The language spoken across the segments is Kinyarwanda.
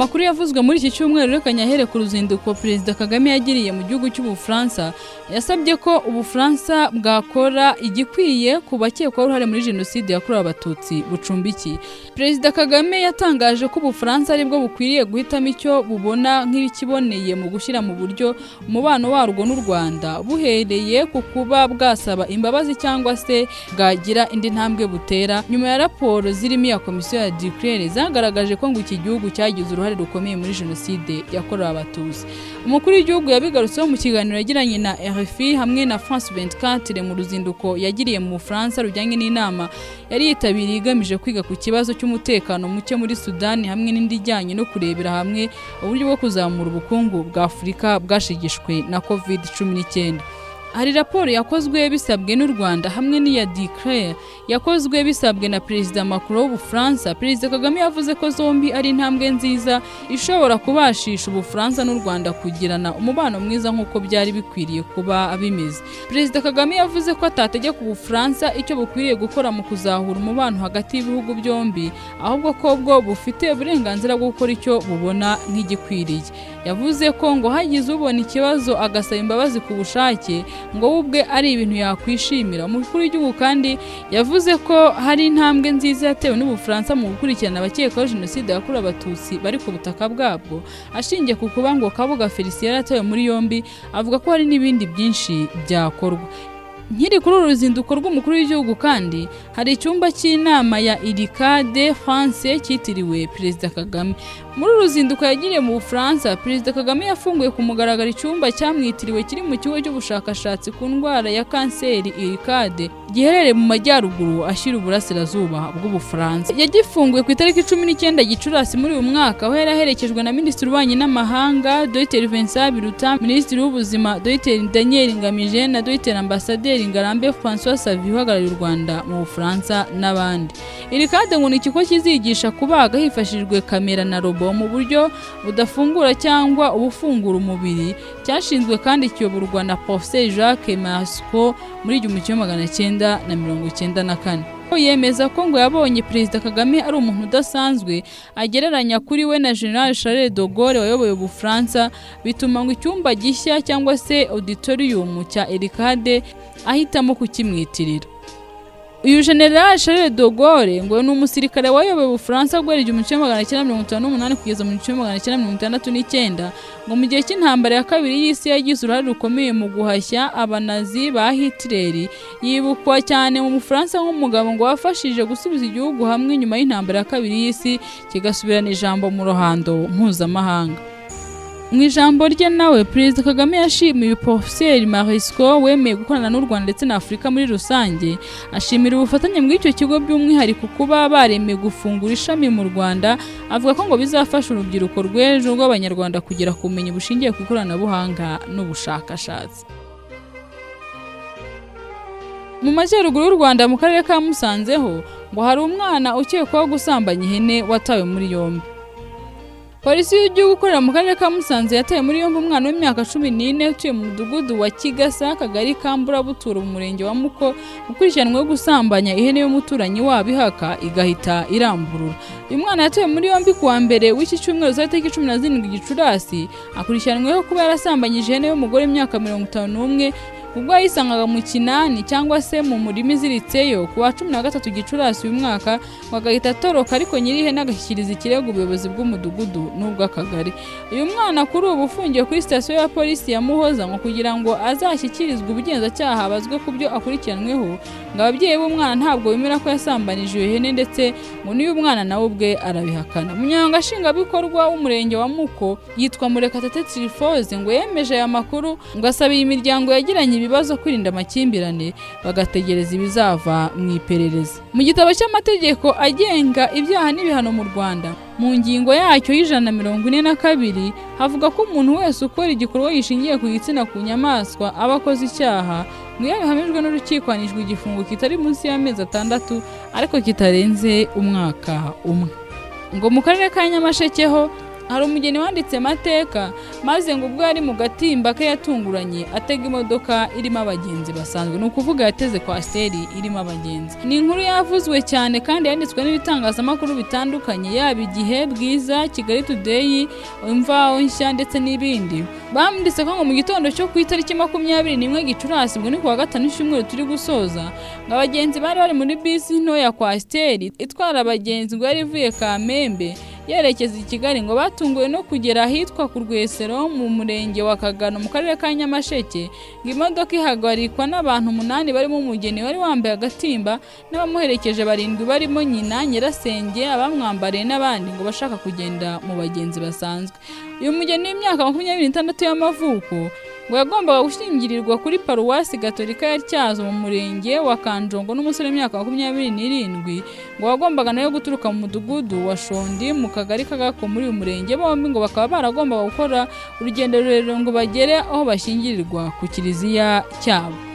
amakuru yavuzwe muri iki cyumweru reka nyahere ku ruzinduko perezida kagame yagiriye mu gihugu cy'ubufaransa yasabye ko ubufaransa bwakora igikwiye ku bakekwaho uruhare muri jenoside yakorewe abatutsi bucumbikiye perezida kagame yatangaje ko ubufaransa ari bwo bukwiriye guhitamo icyo bubona nk'ikiboneye mu gushyira mu buryo umubano warwo n'u rwanda. Buhereye ku kuba bwasaba imbabazi cyangwa se bwagira indi ntambwe butera. Nyuma ya raporo zirimo iya komisiyo ya dikirere zagaragaje ko ngo iki gihugu cyagize uruhare rukomeye muri jenoside yakorewe abatutsi. Umukuru w'igihugu yabigarutseho mu kiganiro yagiranye na RFI hamwe na France 24 mu ruzinduko yagiriye mu Bufaransa rujyanye n'inama yari yitabiriye igamije kwiga ku kibazo cy'umutekano muke muri Sudani hamwe n'indi ijyanye no kurebera hamwe uburyo bwo kuzamura ubukungu bwa Afurika bwashigishwe na COVID-19 hari raporo yakozwe bisabwe n'u Rwanda hamwe n'iya Declare. Yakozwe bisabwe na Perezida Macron w'Ubufaransa Perezida Kagame yavuze ko zombi ari intambwe nziza ishobora kubashisha Ubufaransa n'u Rwanda kugirana umubano mwiza nk'uko byari bikwiriye kuba bimeze. Perezida Kagame yavuze ko atategeka Ubufaransa icyo bukwiriye gukora mu kuzahura umubano hagati y'ibihugu byombi ahubwo ko bwo bufite uburenganzira bwo gukora icyo bubona nk'igikwiriye. Yavuze ko ngo hagize ubona ikibazo agasaba imbabazi ku bushake ngo we ubwe ari ibintu yakwishimira. Umukuru w'igihugu kandi yavuze ko hari intambwe nziza yatewe n'ubufaransa mu gukurikirana abakekwaho jenoside yakorewe abatutsi bari ku butaka bwabwo ashingiye ku kuba ngo kabuga felicien yaratawe muri yombi avuga ko hari n'ibindi byinshi byakorwa. Nkiri kuri uru ruzinduko rw'umukuru w'igihugu kandi hari icyumba cy'inama ya irikade france cyitiriwe perezida kagame. Muri uru ruzinduko yagiriye mu bufaransa perezida kagame yafunguye ku mugaragaro icyumba cyamwitiriwe kiri mu kigo cy'ubushakashatsi ku ndwara ya kanseri irikade giherereye mu majyaruguru ashyira uburasirazuba bw'ubufaransa. Yagifunguye ku itariki cumi n'icyenda gicurasi muri uyu mwaka aho yari aherekejwe na minisitiri w'ububanyi n'amahanga dr. Vincent biruta minisitiri w'ubuzima dr. Daniel ngamije na dr. Ambasaderi ngarambe francois savi uhagarariye u rwanda mu bufaransa n'abandi. Iri kade ngo ni ikigo kizigisha kubaga hifashishijwe kamera na robo mu buryo budafungura cyangwa ubufungura umubiri cyashinzwe kandi kiyoborwa na professeur jacques masco muri igihumbi kimwe magana cyenda na mirongo icyenda na kane. Yemeza ko ngo yabonye perezida kagame ari umuntu udasanzwe agereranya kuri we na general charles de Gaulle wayoboye ubufaransa bituma ngo icyumba gishya cyangwa se auditorium cya erikade ahitamo kukimwitirira. Uyu general Charles de Gaulle ngo ni umusirikare wayoboye ubufaransa guhera igihumbi kimwe magana cyenda mirongo itanu n'umunani kugeza mu gihumbi magana cyenda mirongo itandatu n'icyenda ngo mu gihe cy'intambara ya kabiri y'isi yagize uruhare rukomeye mu guhashya abanazi ba Hitler. Yibukwa cyane mu Bufaransa nk'umugabo ngo wafashije gusubiza igihugu hamwe nyuma y'intambara ya kabiri y'isi kigasubirana ijambo mu ruhando mpuzamahanga. Mu ijambo rye nawe perezida kagame yashimiye porofeseri marisco wemeye gukorana n'u rwanda ndetse na afurika muri rusange. Ashimira ubufatanye muri icyo kigo by'umwihariko kuba baremeye gufungura ishami mu rwanda avuga ko ngo bizafasha urubyiruko rw'ejo rw'abanyarwanda kugera ku bumenyi bushingiye ku ikoranabuhanga n'ubushakashatsi. Mu majyaruguru y'u rwanda mu karere ka musanze ho ngo hari umwana ukekwaho gusambanya ihene watawe muri yombi. Polisi y'igihugu ikorera mu karere ka musanze yataye muri yombi umwana w'imyaka cumi n'ine utuye mu mudugudu wa kigasa akagari ka mburabuturo mu murenge wa muko ukurikiranweho gusambanya ihene y'umuturanyi wabo ihaka igahita iramburura. Uyu mwana yatawe muri yombi kuwa mbere w'iki cyumweru za tariki cumi na zirindwi gicurasi akurikiranweho kuba yarasambanyije ihene y'umugore w'imyaka mirongo itanu n'umwe ubwo yayisangaga mu kinani cyangwa se mu murima iziritseyo ku wa cumi na gatatu gicurasi uyu mwaka ngo agahita atoroka ariko nyir'ihene agashyikiriza ikirego ubuyobozi bw'umudugudu n'ubw'akagari uyu mwana kuri ubu ufungiwe kuri sitasiyo ya polisi ya muhoza ngo kugira ngo azashyikirizwe ubugenzacyaha abazwe ku byo akurikiranweho ngo ababyeyi b'umwana ntabwo bemera ko yasambanije iyo hene ndetse ngo n'uyu mwana nawe ubwe arabihakana. Umunyamabanga nshingwabikorwa w'umurenge wa muko yitwa murekatete tirifoze ngo yemeje aya makuru ngo asaba iyi miryango yagiranye ibibazo kwirinda amakimbirane bagategereza ibizava mu iperereza. Mu gitabo cy'amategeko agenga ibyaha n'ibihano mu rwanda mu ngingo yacyo y'ijana na mirongo ine na kabiri havuga ko umuntu wese ukora igikorwa gishingiye ku gitsina ku nyamaswa aba akoze icyaha ngo iyo bihamijwe n'urukiko hanishwa igifungo kitari munsi y'amezi atandatu ariko kitarenze umwaka umwe. Ngo mu karere ka nyamasheke ho hari umugeni wanditse amateka maze ngo ubwo yari mu gatimba ke yatunguranye atega imodoka irimo abagenzi basanzwe. Ni ukuvuga yateze kwasiteri irimo abagenzi. Ni inkuru yavuzwe cyane kandi yanditswe n'ibitangazamakuru bitandukanye yaba igihe bwiza kigali tudeyi imvaho nshya ndetse n'ibindi. Bamwanditse ko ngo mu gitondo cyo ku itariki makumyabiri n'imwe gicurasi ubwo ni kuwa gatanu icyumweru turi gusoza ngo abagenzi bari bari muri bisi ntoya kwasiteri itwara abagenzi ngo yari ivuye kamembe. Yerekeza i kigali ngo batunguwe no kugera ahitwa ku rwesero mu murenge wa kagano mu karere ka nyamasheke ngo imodoka ihagarikwa n'abantu umunani barimo umugeni wari wambaye agatimba n'abamuherekeje barindwi barimo nyina nyirasenge abamwambariye n'abandi ngo bashaka kugenda mu bagenzi basanzwe. Uyu mugeni w'imyaka makumyabiri n'itandatu y'amavuko ngo yagombaga gushyingirirwa kuri paruwasi gatolika ya tyazo mu murenge wa kanjongo n'umusore w'imyaka makumyabiri n'irindwi ngo wagombaga nawe guturuka mu mudugudu wa shondi mu kagari kagako muri uyu murenge. Bombi ngo bakaba baragombaga gukora urugendo rurerure ngo bagere aho bashyingirirwa ku kiliziya cyabo.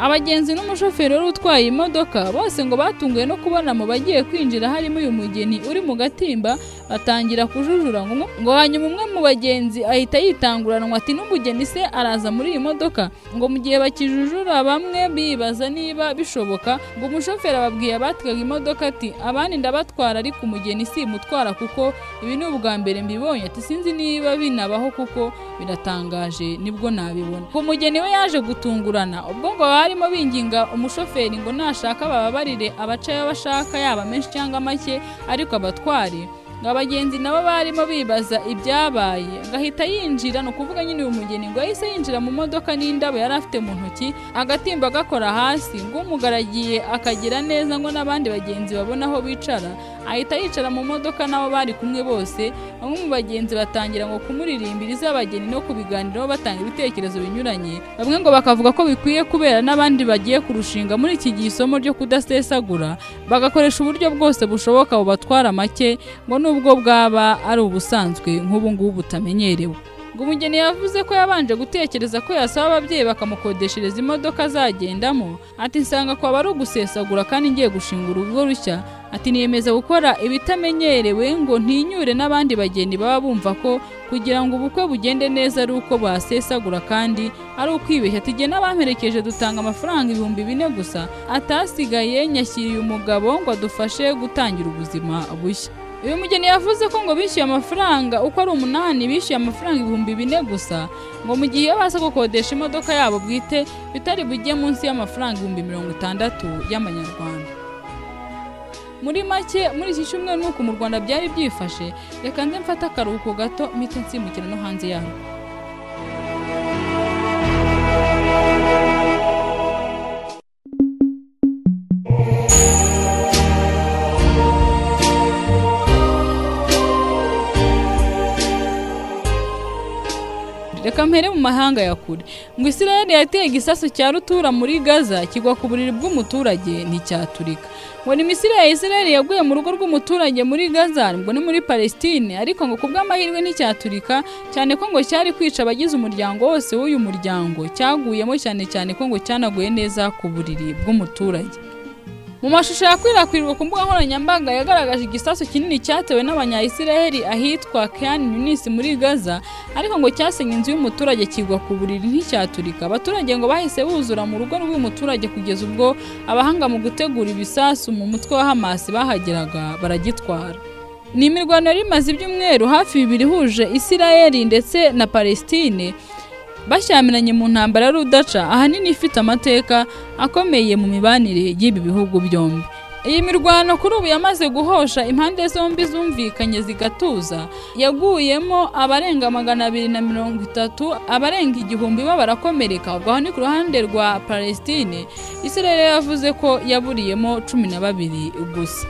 Abagenzi n'umushoferi wari utwaye imodoka bose ngo batunguwe no kubona mu bagiye kwinjira harimo uyu mugeni uri mu gatimba batangira kujujura ngo hanyuma umwe mu bagenzi ahita yitanguranwa ati n'umugeni se araza muri iyi modoka? Ngo mu gihe bakijujura bamwe bibaza niba bishoboka ngo umushoferi ababwiye abatwaga imodoka ati abandi ndabatwara ariko umugeni simutwara kuko ibi ni ubwa mbere mbibonye ati sinzi niba binabaho kuko biratangaje ni bwo nabibona. Ku mugeni we yaje gutungurana ubwo ngo barimo binginga umushoferi ngo nashaka bababarire abacayo bashaka yaba menshi cyangwa make ariko abatware. Ngo abagenzi nabo barimo bibaza ibyabaye. Agahita yinjira ni ukuvuga nyine uyu mugeni ngo yahise yinjira mu modoka n'indabo yari afite mu ntoki agatimba gakora hasi. Ngo umugaragiye akagira neza ngo n'abandi bagenzi babone aho bicara. Ahita yicara mu modoka n'abo bari kumwe bose. Bamwe mu bagenzi batangira ngo kumuririmbira iz'abageni no kubiganiraho batanga ibitekerezo binyuranye. Bamwe ngo bakavuga ko bikwiye kubera n'abandi bagiye kurushinga muri iki gihe isomo ryo kudasesagura. Bagakoresha uburyo bwose bushoboka bubatwara make ngo nubwo bwaba ari ubusanzwe nk'ubu ngubu butamenyerewe. Ngo umugeni yavuze ko yabanje gutekereza ko yasaba ababyeyi bakamukodeshereza imodoka azagendamo. Ati nsanga kwaba ari ugusesagura kandi ngiye gushinga urugo rushya. Ati niyemeza gukora ibitamenyerewe ngo ntinyure n'abandi bageni baba bumva ko kugira ngo ubukwe bugende neza ari uko basesagura kandi ari ukwibeshya ati n'abamperekeje dutanga amafaranga ibihumbi bine gusa atasigaye nyashyiriye umugabo ngo adufashe gutangira ubuzima bushya. Uyu mugeni yavuze ko ngo bishyuye amafaranga uko ari umunani bishyuye amafaranga ibihumbi bine gusa ngo mu gihe iyo baza gukodesha imodoka yabo bwite bitari bujye munsi y'amafaranga ibihumbi mirongo itandatu y'amanyarwanda. Muri make muri iki cyumweru nuko mu rwanda byari byifashe reka nze mfate akaruhuko gato mpite nsimukira no hanze yarwo. Reka mpere mu mahanga ya kure. Ngo israel yateye igisasu cya rutura muri gaza kigwa ku buriri bw'umuturage nticyaturika ngo ni misiri ya israel yaguye mu rugo rw'umuturage muri gaza ngo ni muri palestine. Ariko ngo ku bw'amahirwe nticyaturika cyane ko ngo cyari kwica abagize umuryango wose w'uyu muryango. Cyaguyemo cyane cyane ko ngo cyanaguye neza ku buriri bw'umuturage. Mu mashusho yakwirakwirwa ku mbuga nkoranyambaga yagaragaje igisasu kinini cyatewe n'abanyayisiraheli ahitwa Khan Yunis muri Gaza ariko ngo cyasenye inzu y'umuturage kigwa ku buriri nticyaturika abaturage ngo bahise buzura mu rugo rw'umuturage kugeza ubwo abahanga mu gutegura ibisasu mu mutwe wa Hamas bahageraga baragitwara. Ni imirwano yari imaze ibyumweru hafi bibiri ihuje Isiraheli ndetse na Palestine. Bashyamiranye mu ntambara y'urudaca ahanini ifite amateka akomeye mu mibanire y'ibi bihugu byombi. Iyi mirwano kuri ubu yamaze guhosha impande zombi zumvikanye zigatuza. Yaguyemo abarenga magana abiri na mirongo itatu abarenga igihumbi bo barakomereka aho ni ku ruhande rwa palestine. Israel yavuze ko yaburiyemo cumi na babiri gusa.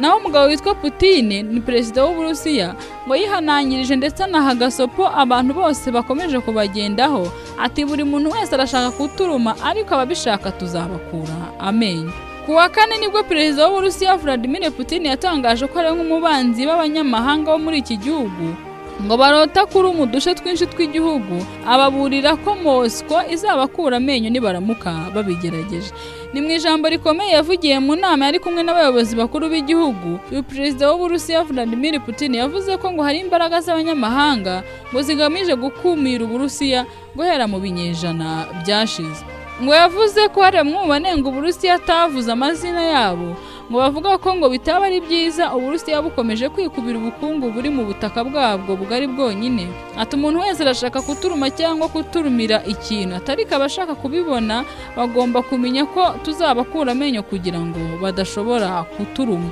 Naho umugabo witwa Putine ni perezida w'uburusiya ngo yihanangirije ndetse anaha agasopo abantu bose bakomeje kubagendaho. Ati buri muntu wese arashaka kuturuma ariko ababishaka tuzabakura. Amenyo ku wa kane ni bwo perezida w'uburusiya Vladimir Putin yatangaje ko ari nk'umubanzi b'abanyamahanga bo muri iki gihugu. Ngo barota kuri mu duce twinshi tw'igihugu. Ababurira ko Moscow izabakura amenyo nibaramuka babigerageje. Ni mu ijambo rikomeye yavugiye mu nama yari kumwe n'abayobozi bakuru b'igihugu. Uyu perezida w'uburusiya Vladimir Putin yavuze ko ngo hari imbaraga z'abanyamahanga ngo zigamije gukumira uburusiya guhera mu binyejana byashize. Ngo yavuze ko hari bamwe mu banenga uburusiya atavuze amazina yabo. Ngo bavuga ko ngo bitaba ari byiza uburusiya bukomeje kwikubira ubukungu buri mu butaka bwabwo bugari bwonyine. Ati umuntu wese arashaka kuturuma cyangwa kuturumira ikintu atari abashaka kubibona bagomba kumenya ko tuzabakura amenyo kugira ngo badashobora kuturuma.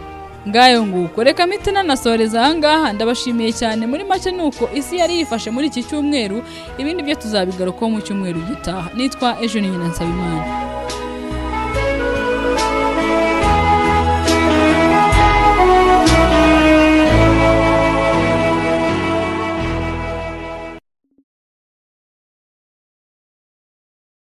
Ngayo nguko reka miti nanasoreza ahangaha ndabashimiye cyane muri make ni uko isi yari yifashe muri iki cyumweru. Ibindi byo tuzabigarukaho mu cyumweru gitaha. Nitwa ejo nyina nsabimana